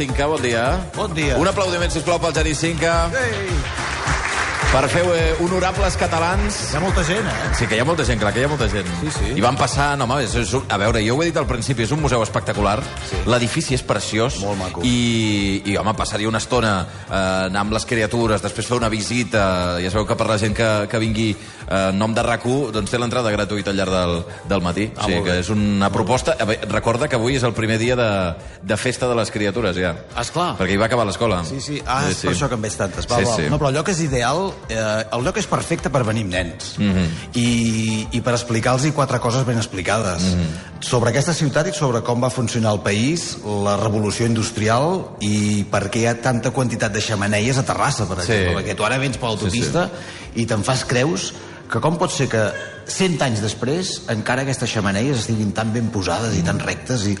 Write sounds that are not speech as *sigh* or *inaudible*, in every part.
Cinca, bon dia. Bon dia. Un aplaudiment, sisplau, pel Geri Cinca. Ei, Per fer eh, honorables catalans. hi ha molta gent, eh? Sí, que hi ha molta gent, clar, que hi ha molta gent. Sí, sí. I van passar, no, home, és, és, a veure, jo ho he dit al principi, és un museu espectacular. Sí. L'edifici és preciós. Molt maco. I, i home, passaria una estona eh, anar amb les criatures, després fer una visita. Ja sabeu que per la gent que, que vingui eh, nom de rac doncs té l'entrada gratuïta al llarg del, del matí. Ah, o sigui que és una proposta... Recorda que avui és el primer dia de, de festa de les criatures, ja. Esclar. Perquè hi va acabar l'escola. Sí, sí. Ah, és per això que en veig tantes. Va, Sí, va. sí. No, però el lloc és ideal, eh, el lloc és perfecte per venir amb nens. Mm. -hmm. I, I per explicar-los quatre coses ben explicades. Mm. -hmm. Sobre aquesta ciutat i sobre com va funcionar el país, la revolució industrial i per què hi ha tanta quantitat de xamaneies a Terrassa, per Sí. exemple. Perquè tu ara vens per l'autopista sí, sí. i te'n fas creus que com pot ser que 100 anys després encara aquestes xamaneies estiguin tan ben posades i tan rectes i,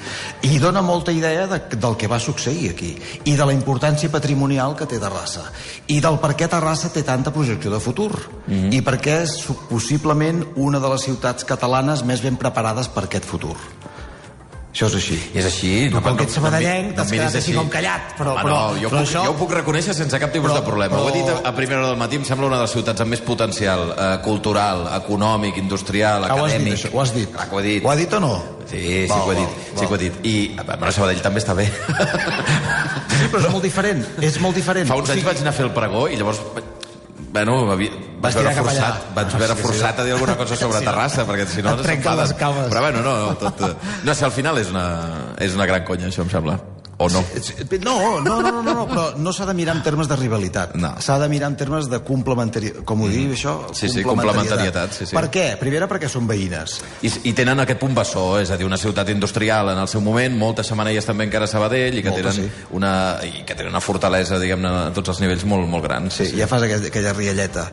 i dona molta idea de, del que va succeir aquí i de la importància patrimonial que té Terrassa i del per què Terrassa té tanta projecció de futur mm -hmm. i per què és possiblement una de les ciutats catalanes més ben preparades per aquest futur això és així I és així. Tu, com que ets sabadellenc, t'has miris quedat així com callat, però- Home, però- no, jo, però puc, això- jo ho puc reconèixer sense cap tipus Però- de problema. Ho he dit a, a primera hora del matí, em sembla una de les ciutats amb més potencial eh, cultural, econòmic, industrial, Ah, ho has dit, acadèmic. això, ho has dit. Clar que ho he dit. Ho ha dit o no? Sí, sí Val, que ho he dit. val, Sí que ho he dit. I a veure, Sabadell també està bé. Sí, però és molt diferent. És molt diferent. Fa uns O anys sigui, vaig anar a fer el pregó i llavors... Bueno, vaig Vas veure forçat, vaig Ah, veure sí que sí. forçat a dir alguna cosa sobre Sí. Terrassa, perquè si no... Et s'enfaden. les cames. Però bueno, no, no, tot, eh, no sé, al final és una, és una gran conya, això em sembla. O no? No, no, no, no, no, no però no s'ha de mirar en termes de rivalitat. No. S'ha de mirar en termes de complementarietat. Com ho diu, això? Sí, sí, complementarietat, sí, sí. Per què? Primera, perquè són veïnes. I, I tenen aquest punt bessó, és a dir, una ciutat industrial en el seu moment, moltes xamaneies també encara a Sabadell, i que, Moltes, tenen, sí. una, i que tenen una fortalesa, diguem-ne, a tots els nivells molt, molt grans. Sí, ja fas aquella, aquella rialleta.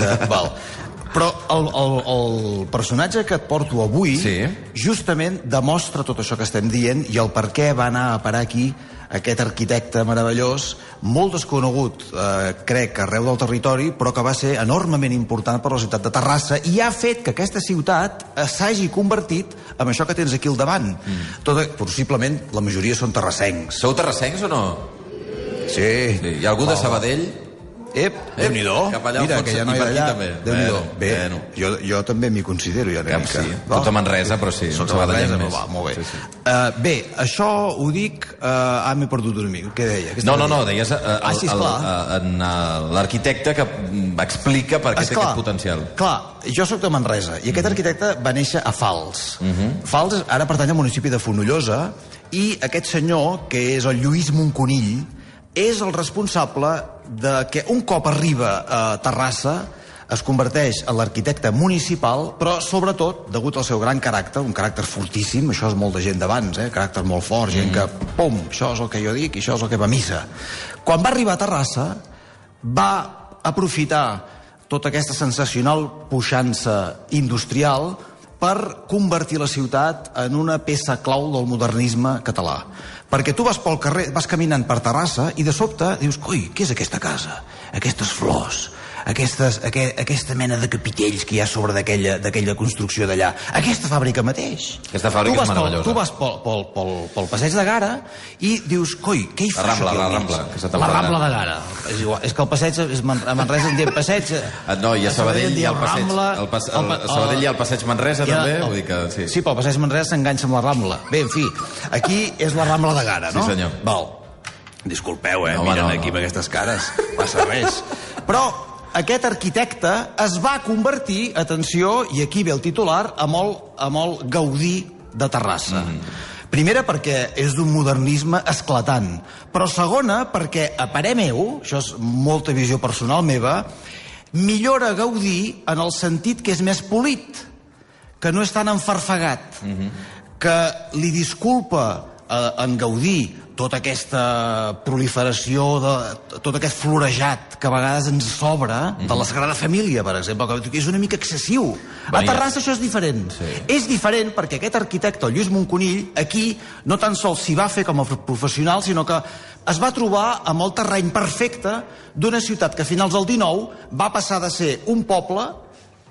De, val. *laughs* Però el, el, el personatge que et porto avui Sí. justament demostra tot això que estem dient i el per què va anar a parar aquí aquest arquitecte meravellós, molt desconegut, eh, crec, arreu del territori, però que va ser enormement important per la ciutat de Terrassa i ha fet que aquesta ciutat eh, s'hagi convertit en això que tens aquí al davant. Mm. Tot, possiblement la majoria són terrassencs. Sou terrassencs o no? Sí. Sí. Hi ha algú de Sabadell? Ep, Déu-n'hi-do. Cap allà al Mira, que ja no hi allà. també. Déu-n'hi-do. Bueno, Bé, bueno. jo, jo també m'hi considero ja una Cap mica. sí. Va. Tot a Manresa, però sí, un sabadellenc Manresa, però va, molt bé. Sí, sí. Uh, bé, això ho dic... Uh, ah, m'he perdut una mica. Què deia? Què No, no, no, deies eh, Ah, sí, l'arquitecte que mm, explica per què té Esclar, aquest potencial. Clar, jo sóc de Manresa i aquest arquitecte va néixer a Fals. Fals ara pertany al municipi de Fonollosa i aquest senyor, que és el Lluís Monconill, és el responsable de que un cop arriba a Terrassa es converteix en l'arquitecte municipal, però sobretot, degut al seu gran caràcter, un caràcter fortíssim, això és molt de gent d'abans, eh? caràcter molt fort, gent que, pum, això és el que jo dic i això és el que va a missa. Quan va arribar a Terrassa, va aprofitar tota aquesta sensacional puixança industrial per convertir la ciutat en una peça clau del modernisme català. Perquè tu vas pel carrer, vas caminant per Terrassa i de sobte dius, coi, què és aquesta casa? Aquestes flors, aquestes, aqu aquesta mena de capitells que hi ha sobre d'aquella construcció d'allà. Aquesta fàbrica mateix. Aquesta fàbrica tu és meravellosa. Pel, tu vas pel, pel, pel, pel passeig de Gara i dius, coi, què hi La fa Rambla, això la al mig?" Rambla, que La Rambla de Gara. És igual, és que el passeig, és Man a Manresa en diem passeig... Ah, no, i a Sabadell hi ha el passeig, Rambla, el pas, el el, a Sabadell hi ha el passeig Manresa, també, el- vull dir que sí. Sí, però el passeig Manresa s'enganxa amb la Rambla. Bé, en fi, aquí és la Rambla de Gara, no? Sí, senyor. Val. Disculpeu, eh? No, Miren no, aquí no. amb aquestes cares. Passa res. Però aquest arquitecte es va convertir, atenció, i aquí ve el titular, amb el, amb el Gaudí de Terrassa. Mm. Primera, perquè és d'un modernisme esclatant. Però segona, perquè, a parer meu, això és molta visió personal meva, millora Gaudí en el sentit que és més polit, que no és tan enfarfegat, mm -hmm. que li disculpa a en Gaudí tota aquesta proliferació, de, tot aquest florejat que a vegades ens sobra, de la Sagrada Família, per exemple, que és una mica excessiu. A Venia. Terrassa això és diferent. Sí. És diferent perquè aquest arquitecte, el Lluís Monconill, aquí no tan sols s'hi va fer com a professional, sinó que es va trobar amb el terreny perfecte d'una ciutat que a finals del 19 va passar de ser un poble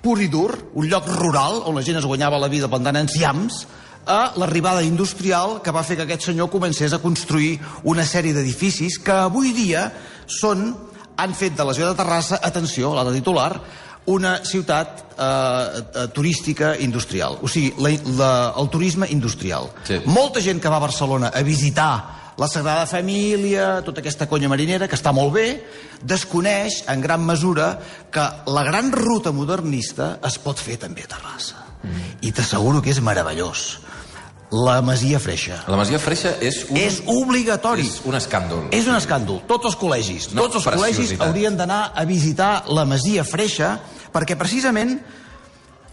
pur i dur, un lloc rural on la gent es guanyava la vida plantant enciams, a l'arribada industrial que va fer que aquest senyor comencés a construir una sèrie d'edificis que avui dia són, han fet de la ciutat de Terrassa, atenció, la de titular, una ciutat eh, eh, turística industrial. O sigui, la, la, el turisme industrial. Sí. Molta gent que va a Barcelona a visitar la Sagrada Família, tota aquesta conya marinera, que està molt bé, desconeix, en gran mesura, que la gran ruta modernista es pot fer també a Terrassa. Mm. I t'asseguro que és meravellós. La Masia Freixa. La Masia Freixa és un... És obligatori. És un escàndol. És un escàndol. Tots els col·legis, No, tots els col·legis haurien d'anar a visitar la Masia Freixa perquè precisament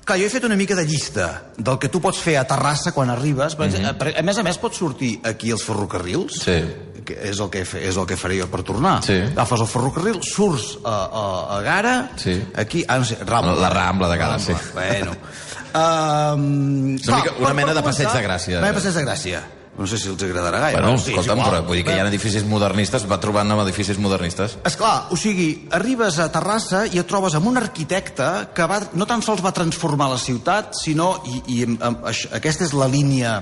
Clar, jo he fet una mica de llista del que tu pots fer a Terrassa quan arribes. Mm -hmm. A més a més, pots sortir aquí als ferrocarrils, Sí. que és el que, fe- és el que faré jo per tornar. Sí. Agafes el ferrocarril, surts a, a, a Gara, Sí. aquí, ah, no sé, Rambla. La Rambla de Gara, Rambla, sí. Bueno. *laughs* Um, Una mica- una mena de passeig de Gràcia. Una mena de passeig de Gràcia. No sé si els agradarà gaire. Bueno, sí, és escolta'm, però vull dir que hi ha edificis modernistes, va trobant amb edificis modernistes. Esclar, o sigui, arribes a Terrassa i et trobes amb un arquitecte que va, no tan sols va transformar la ciutat, sinó, i, i això- aquesta és la línia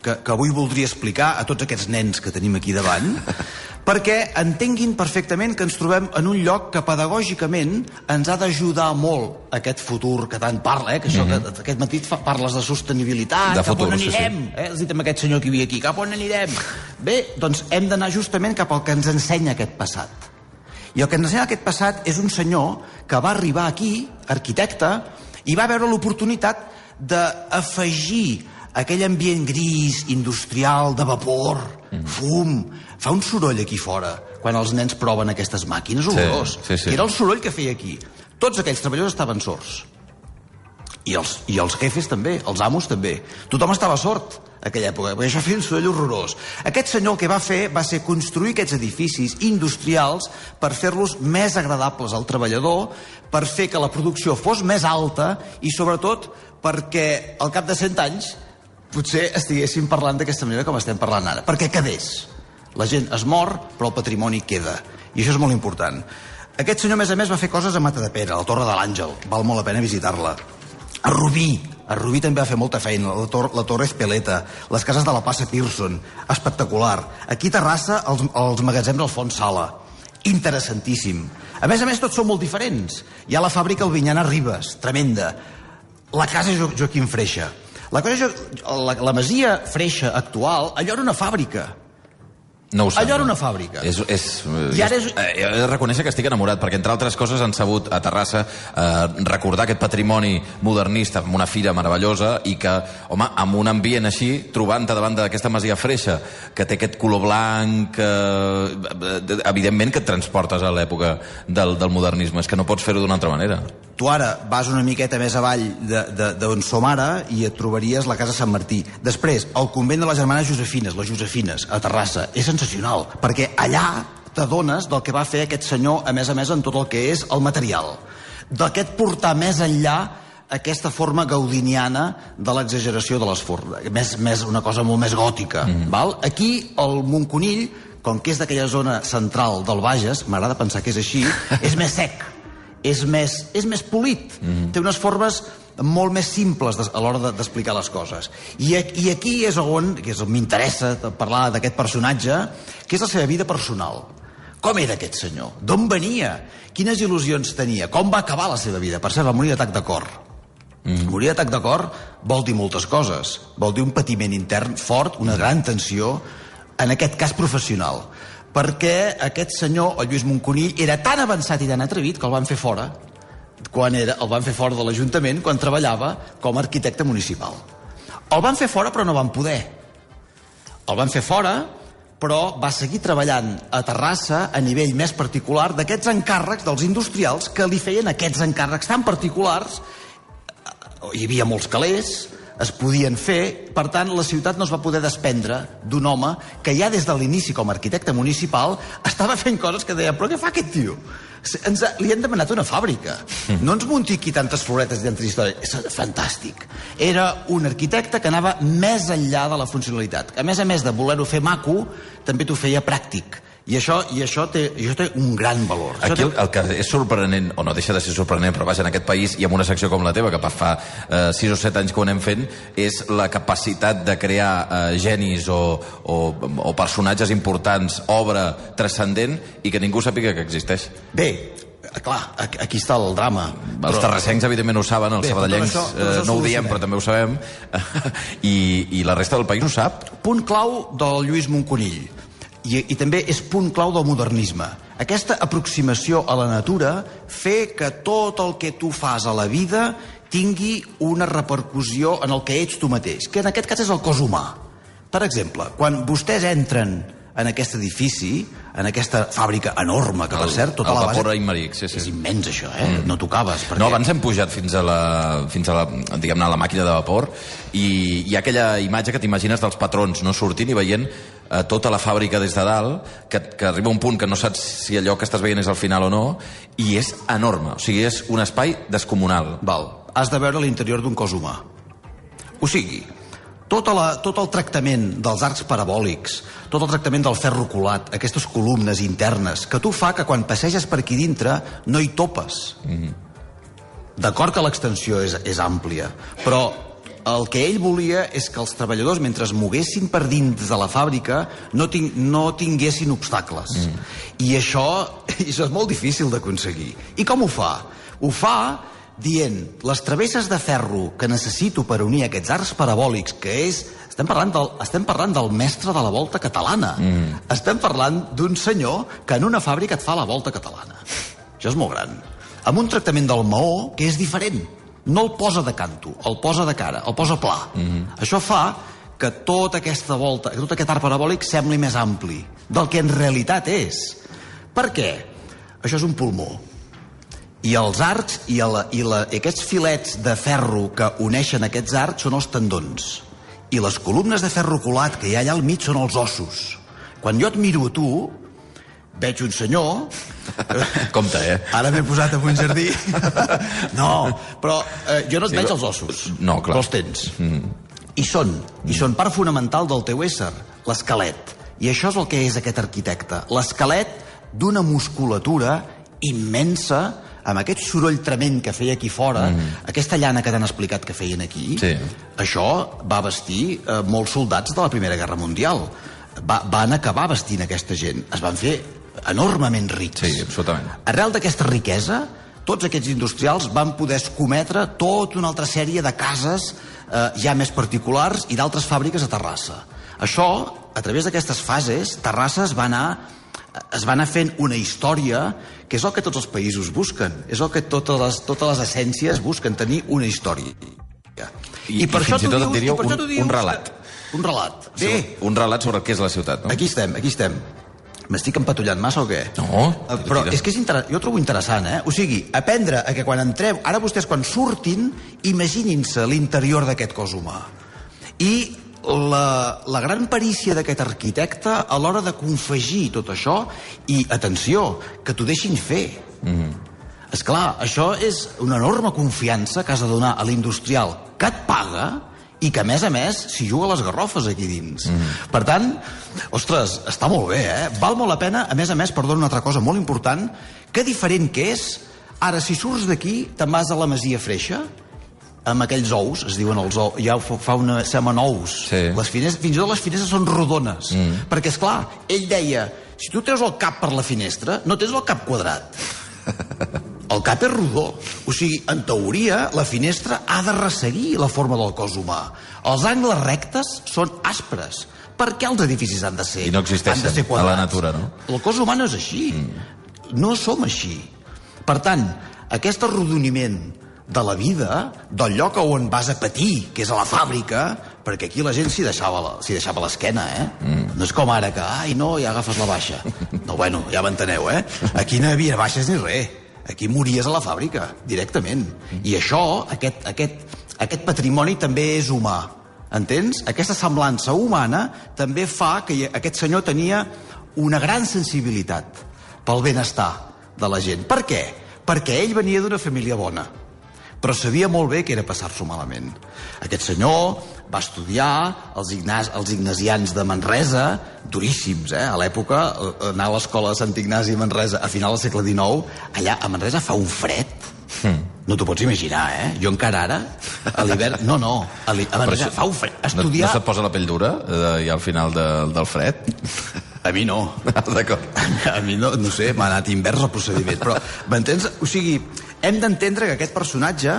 que, que avui voldria explicar a tots aquests nens que tenim aquí davant, *laughs* perquè entenguin perfectament que ens trobem en un lloc que pedagògicament ens ha d'ajudar molt aquest futur que tant parla, eh? que això, que aquest matí fa, parles de sostenibilitat, Mhm. De cap futur, on sí, sí. anirem, eh? has dit amb aquest senyor que hi havia aquí, cap on anirem? Bé, doncs hem d'anar justament cap al que ens ensenya aquest passat. I el que ens ensenya aquest passat és un senyor que va arribar aquí, arquitecte, i va veure l'oportunitat d'afegir aquell ambient gris, industrial, de vapor, fum... Fa un soroll aquí fora, quan els nens proven aquestes màquines, horrorós. sí, sí. Que era el soroll que feia aquí. Tots aquells treballadors estaven sords. I els, I els jefes també, els amos també. Tothom estava sort aquella època, perquè això feia un soroll horrorós. Aquest senyor el que va fer va ser construir aquests edificis industrials per fer-los més agradables al treballador, per fer que la producció fos més alta i, sobretot, perquè al cap de 100 anys potser estiguéssim parlant d'aquesta manera com estem parlant ara. Perquè quedés. La gent es mor, però el patrimoni queda. I això és molt important. Aquest senyor, a més a més, va fer coses a Matadepera, a la Torre de l'Àngel. Val molt la pena visitar-la. A Rubí. A Rubí també va fer molta feina. La, tor la Torre Espeleta, les cases de la Passa Pearson. Espectacular. Aquí a Terrassa, els, els magatzems Alfons Sala. Interessantíssim. A més a més, tots són molt diferents. Hi ha la fàbrica Albinyana Ribes, tremenda. La casa jo Joaquim Freixa. La, cosa, jo- la, la masia Freixa actual, allò era una fàbrica. No ho sé. Allò era una fàbrica. És, és, I ara és- eh, he de reconèixer que estic enamorat, perquè entre altres coses han sabut a Terrassa eh, recordar aquest patrimoni modernista amb una fira meravellosa i que, home, amb un ambient així, trobant-te davant d'aquesta masia freixa, que té aquest color blanc, eh, evidentment que et transportes a l'època del, del modernisme, és que no pots fer-ho d'una altra manera. Tu ara vas una miqueta més avall d'on som ara i et trobaries la casa Sant Martí. Després, el convent de les germanes Josefines, les Josefines, a Terrassa. És sensacional, perquè allà t'adones del que va fer aquest senyor, a més a més, en tot el que és el material. D'aquest portar més enllà aquesta forma gaudiniana de l'exageració de les formes. Més, més, una cosa molt més gòtica. Mm -hmm. val? Aquí, el Montconill, com que és d'aquella zona central del Bages, m'agrada pensar que és així, *laughs* és més sec és més, és més polit. Mm. Té unes formes molt més simples a l'hora de- d'explicar les coses. I, I aquí és on, que és on m'interessa de parlar d'aquest personatge, que és la seva vida personal. Com era aquest senyor? D'on venia? Quines il·lusions tenia? Com va acabar la seva vida? Per cert, va morir d'atac de cor. Mm. Morir d'atac de cor vol dir moltes coses. Vol dir un patiment intern fort, una gran tensió, en aquest cas professional. Perquè aquest senyor, el Lluís Monconill, era tan avançat i tan atrevit que el van fer fora quan era, el van fer fora de l'Ajuntament quan treballava com a arquitecte municipal. El van fer fora però no van poder. El van fer fora però va seguir treballant a Terrassa a nivell més particular d'aquests encàrrecs dels industrials que li feien aquests encàrrecs tan particulars hi havia molts calés, es podien fer, per tant, la ciutat no es va poder desprendre d'un home que ja des de l'inici com a arquitecte municipal estava fent coses que deia, però què fa aquest tio? Ens ha, li han demanat una fàbrica. No ens munti aquí tantes floretes i tantes històries. És fantàstic. Era un arquitecte que anava més enllà de la funcionalitat. A més a més de voler-ho fer maco, també t'ho feia pràctic. I això, i això, té, i això té un gran valor. Això Aquí el, el que és sorprenent, o no deixa de ser sorprenent, però vaja, en aquest país i amb una secció com la teva, que fa eh, 6 o 7 anys que ho anem fent, és la capacitat de crear eh, genis o, o, o personatges importants, obra transcendent, i que ningú sàpiga que existeix. Bé, clar, aquí està el drama. Els terrassencs, evidentment, ho saben, els Bé, però sabadellencs tot això- tot eh, no ho diem, però també ho sabem, *laughs* I, i la resta del país ho sap. Punt clau del Lluís Monconill. I, I també és punt clau del modernisme. Aquesta aproximació a la natura fer que tot el que tu fas a la vida tingui una repercussió en el que ets tu mateix, que en aquest cas és el cos humà. Per exemple, quan vostès entren en aquest edifici, en aquesta fàbrica enorme, que per cert, tota el la vapor base... Aimeric, sí, És sí. immens, això, eh? Mm. No tocaves. Perquè... No, abans hem pujat fins a la, fins a la, diguem-ne, a la màquina de vapor i hi ha aquella imatge que t'imagines dels patrons no sortint i veient eh, tota la fàbrica des de dalt, que, que arriba un punt que no saps si allò que estàs veient és al final o no, i és enorme. O sigui, és un espai descomunal. Val, has de veure l'interior d'un cos humà. O sigui, tota la, tot el tractament dels arcs parabòlics, tot el tractament del ferro colat, aquestes columnes internes, que tu fa que quan passeges per aquí dintre no hi topes. Mm. D'acord que l'extensió és, és àmplia, però el que ell volia és que els treballadors, mentre es moguessin per dins de la fàbrica, no, ting no tinguessin obstacles. Mm. I això, *laughs* això és molt difícil d'aconseguir. I com ho fa? Ho fa dient les travesses de ferro que necessito per unir aquests arcs parabòlics, que és... Estem parlant del, estem parlant del mestre de la volta catalana. Mm. Estem parlant d'un senyor que en una fàbrica et fa la volta catalana. Això és molt gran. Amb un tractament del maó que és diferent. No el posa de canto, el posa de cara, el posa pla. Mm -hmm. Això fa que tota aquesta volta, que tot aquest arc parabòlic sembli més ampli del que en realitat és. Per què? Això és un pulmó. I els arcs i, la, i, la, i aquests filets de ferro que uneixen aquests arcs són els tendons. I les columnes de ferro colat que hi ha allà al mig són els ossos. Quan jo et miro a tu, veig un senyor... *laughs* Compte, eh? Ara m'he posat en un jardí. *laughs* no, però eh, jo no et Sí, veig els ossos. No, clar. Però els tens. Mm. I són, i són part fonamental del teu ésser, l'esquelet. I això és el que és aquest arquitecte. L'esquelet d'una musculatura immensa, amb aquest soroll tremend que feia aquí fora, mm. aquesta llana que t'han explicat que feien aquí, Sí. això va vestir eh, molts soldats de la Primera Guerra Mundial. Va, van acabar vestint aquesta gent. Es van fer enormement rics. Sí, absolutament. Arrel d'aquesta riquesa, tots aquests industrials van poder escometre tota una altra sèrie de cases eh, ja més particulars i d'altres fàbriques a Terrassa. Això, a través d'aquestes fases, Terrassa es va anar es va anar fent una història que és el que tots els països busquen, és el que totes les, totes les essències busquen, tenir una història. I- i fins i et dius- i per això un- tu dius un relat. que- Un relat. Bé, Un relat sobre què és la ciutat, no? aquí estem, aquí estem. M'estic empatullant massa o què? No, Eh, Però tira. és que és inter... jo trobo interessant, eh? O sigui, aprendre a que quan entreu... Ara vostès quan surtin, imaginin-se l'interior d'aquest cos humà. I la, la gran perícia d'aquest arquitecte a l'hora de confegir tot això i, atenció, que t'ho deixin fer. Mm -hmm. És clar, això és una enorme confiança que has de donar a l'industrial que et paga i que, a més a més, s'hi juga les garrofes aquí dins. Mm. Per tant, ostres, està molt bé, eh? Val molt la pena, a més a més, perdona una altra cosa molt important, que diferent que és, ara, si surts d'aquí, te'n vas a la Masia Freixa, amb aquells ous, es diuen els ous, ja fa una semen ous. Sí. Les finestres, fins i tot les finestres són rodones. Mm. Perquè, és clar, ell deia, si tu treus el cap per la finestra, no tens el cap quadrat. El cap és rodó. O sigui, en teoria, la finestra ha de resseguir la forma del cos humà. Els angles rectes són aspres. Per què els edificis han de ser I no existeixen han de ser a la quadrats? natura, no? El cos humà no és així. Mm. No som així. Per tant, aquest arrodoniment de la vida, del lloc on vas a patir, que és a la fàbrica, perquè aquí la gent s'hi deixava l'esquena, eh? Mm. No és com ara que, ai, no, ja agafes la baixa. No, bueno, ja m'enteneu, eh? Aquí no hi havia baixes ni res. Aquí mories a la fàbrica, directament. I això, aquest, aquest, aquest patrimoni també és humà. Entens? Aquesta semblança humana també fa que aquest senyor tenia una gran sensibilitat pel benestar de la gent. Per què? Perquè ell venia d'una família bona, però sabia molt bé que era passar-s'ho malament. Aquest senyor va estudiar als, Ignaz, als ignasians de Manresa, duríssims, eh? A l'època, eh, anar a l'escola de Sant Ignasi a Manresa a final del segle XIX, allà a Manresa fa un fred. Mm. No t'ho pots imaginar, eh? Jo encara ara, a l'hivern... No, no, a, a Manresa això- fa un fred. No, Estudiar... no se't posa la pell dura eh, i al final de, del fred? A mi no. *laughs* D'acord. A mi no, no sé, m'ha anat invers el procediment. Però, m'entens? O sigui, hem d'entendre que aquest personatge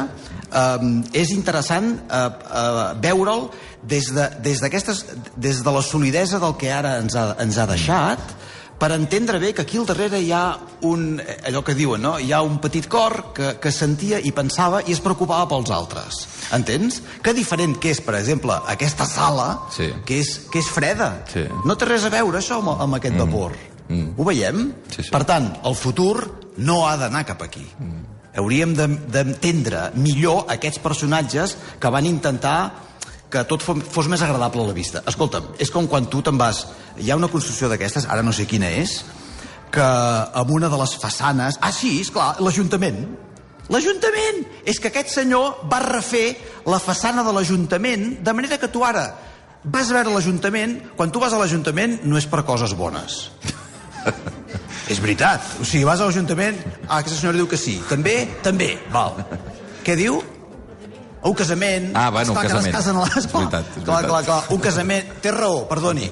eh, és interessant eh, eh, veure'l des de, des, des de la solidesa del que ara ens ha, ens ha deixat, per entendre bé que aquí al darrere hi ha un, eh, allò que diuen, no? hi ha un petit cor que, que sentia i pensava i es preocupava pels altres. Entens? Que diferent que és, per exemple, aquesta sala, Sí. que, és, que és freda. Sí. No té res a veure això amb, amb aquest vapor. Mm. Ho veiem? Sí, sí. Per tant, el futur no ha d'anar cap aquí. Mm. Hauríem de- d'entendre millor aquests personatges que van intentar que tot fos, més agradable a la vista. Escolta'm, és com quan tu te'n vas... Hi ha una construcció d'aquestes, ara no sé quina és, que amb una de les façanes... Ah, sí, és clar, l'Ajuntament. L'Ajuntament! És que aquest senyor va refer la façana de l'Ajuntament, de manera que tu ara vas a veure l'Ajuntament, quan tu vas a l'Ajuntament no és per coses bones. *laughs* és veritat. O sigui, vas a l'Ajuntament... Ah, aquesta senyora diu que sí. També? També. Val. Què diu? Un casament... Ah, bueno, un Esclar, que casament. es casen a les... És veritat, és clar, clar, clar. Un casament... Té raó, perdoni.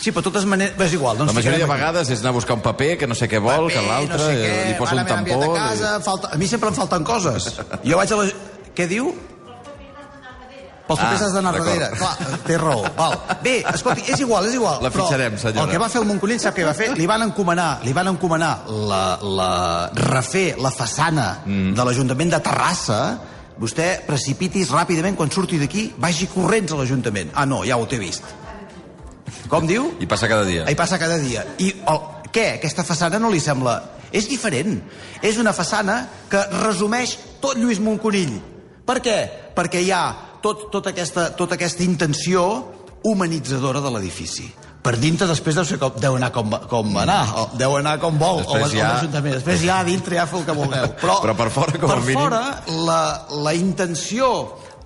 Sí, però totes maneres... És igual. Doncs La majoria de vegades és anar a buscar un paper que no sé què vol, que Paper, l'altre no sé què, eh, li posa un tampó... A, casa, em falta... a mi sempre em falten coses. Jo vaig a la... Què diu? Pels papers Ah, has d'anar darrere. Clar, té raó. Val. Bé, escolti, és igual, és igual. La fitxarem, senyora. El que va fer el Montconill, sap què va fer? Li van encomanar, li van encomanar la, la, refer la façana mm. de l'Ajuntament de Terrassa vostè precipitis ràpidament quan surti d'aquí, vagi corrents a l'Ajuntament. Ah, no, ja ho té vist. Com diu? I passa cada dia. Hi passa cada dia. I el, què? Aquesta façana no li sembla... És diferent. És una façana que resumeix tot Lluís Montconill. Per què? Perquè hi ha tot, tota, aquesta, tota aquesta intenció humanitzadora de l'edifici. Per dintre després deu, ser com, deu anar com, com va anar, o deu anar com vol, Després o, o ja- l'Ajuntament. Després ja a dintre ja feu el que vulgueu. *laughs* Però, Però per fora, com a per mínim. fora, la, la intenció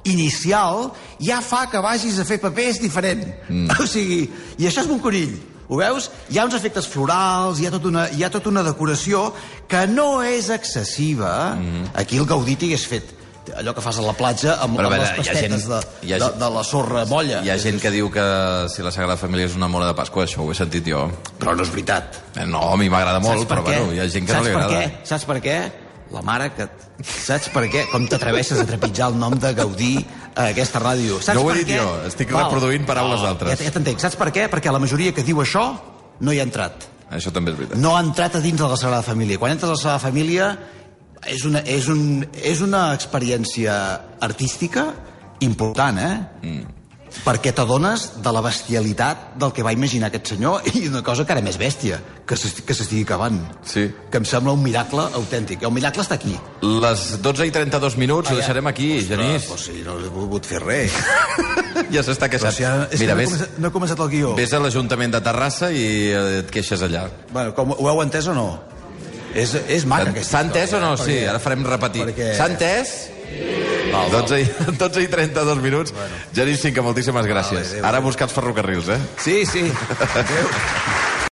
inicial ja fa que vagis a fer papers diferent. Mm. *laughs* O sigui, i això és Montconill. Ho veus? Hi ha uns efectes florals, hi ha, tot una, hi ha tota una decoració que no és excessiva. Mm. Aquí el Gaudí t'hagués fet allò que fas a la platja amb, Però, amb veure, les pastetes gent- de, ha de, de la sorra molla. Hi ha gent que diu que si la Sagrada Família és una mona de Pasqua, això ho he sentit jo. Però no és veritat. Eh, No, a mi m'agrada molt, per però què? bueno, hi ha gent que Saps no li per agrada. Què? Saps per què? La mare que... Saps per què? Com t'atreveixes a trepitjar el nom de Gaudí a aquesta ràdio? Saps No ho he per dit què? jo, estic reproduint paraules d'altres. Ja, ja t'entenc. Saps per què? Perquè la majoria que diu això no hi ha entrat. Això també és veritat. No ha entrat a dins de la Sagrada Família. Quan entres a la Sagrada Família és una, és un, és una experiència artística important, eh? Mm. Perquè t'adones de la bestialitat del que va imaginar aquest senyor *laughs* i una cosa que era més bèstia, que s'esti- que s'estigui acabant. Sí. Que em sembla un miracle autèntic. El miracle està aquí. Les 12 i 32 minuts ho ja. deixarem aquí, Genís. Pues sí, no he volgut fer res. *laughs* Ja s'està Però queixant. si ara, Mira, que no, ves, començat, no he començat el guió. ves a l'Ajuntament de Terrassa i eh, et queixes allà. Bueno, com, ho heu entès o no? És, és maca aquesta S'ha entès o no? Sí, Perquè- ara farem repetir. perquè- S'ha entès? Val, val. 12 i, *laughs* 12 i 32 minuts. Genís Cinca, moltíssimes gràcies. adéu, Ara els ferrocarrils, eh? Sí, sí. Adéu.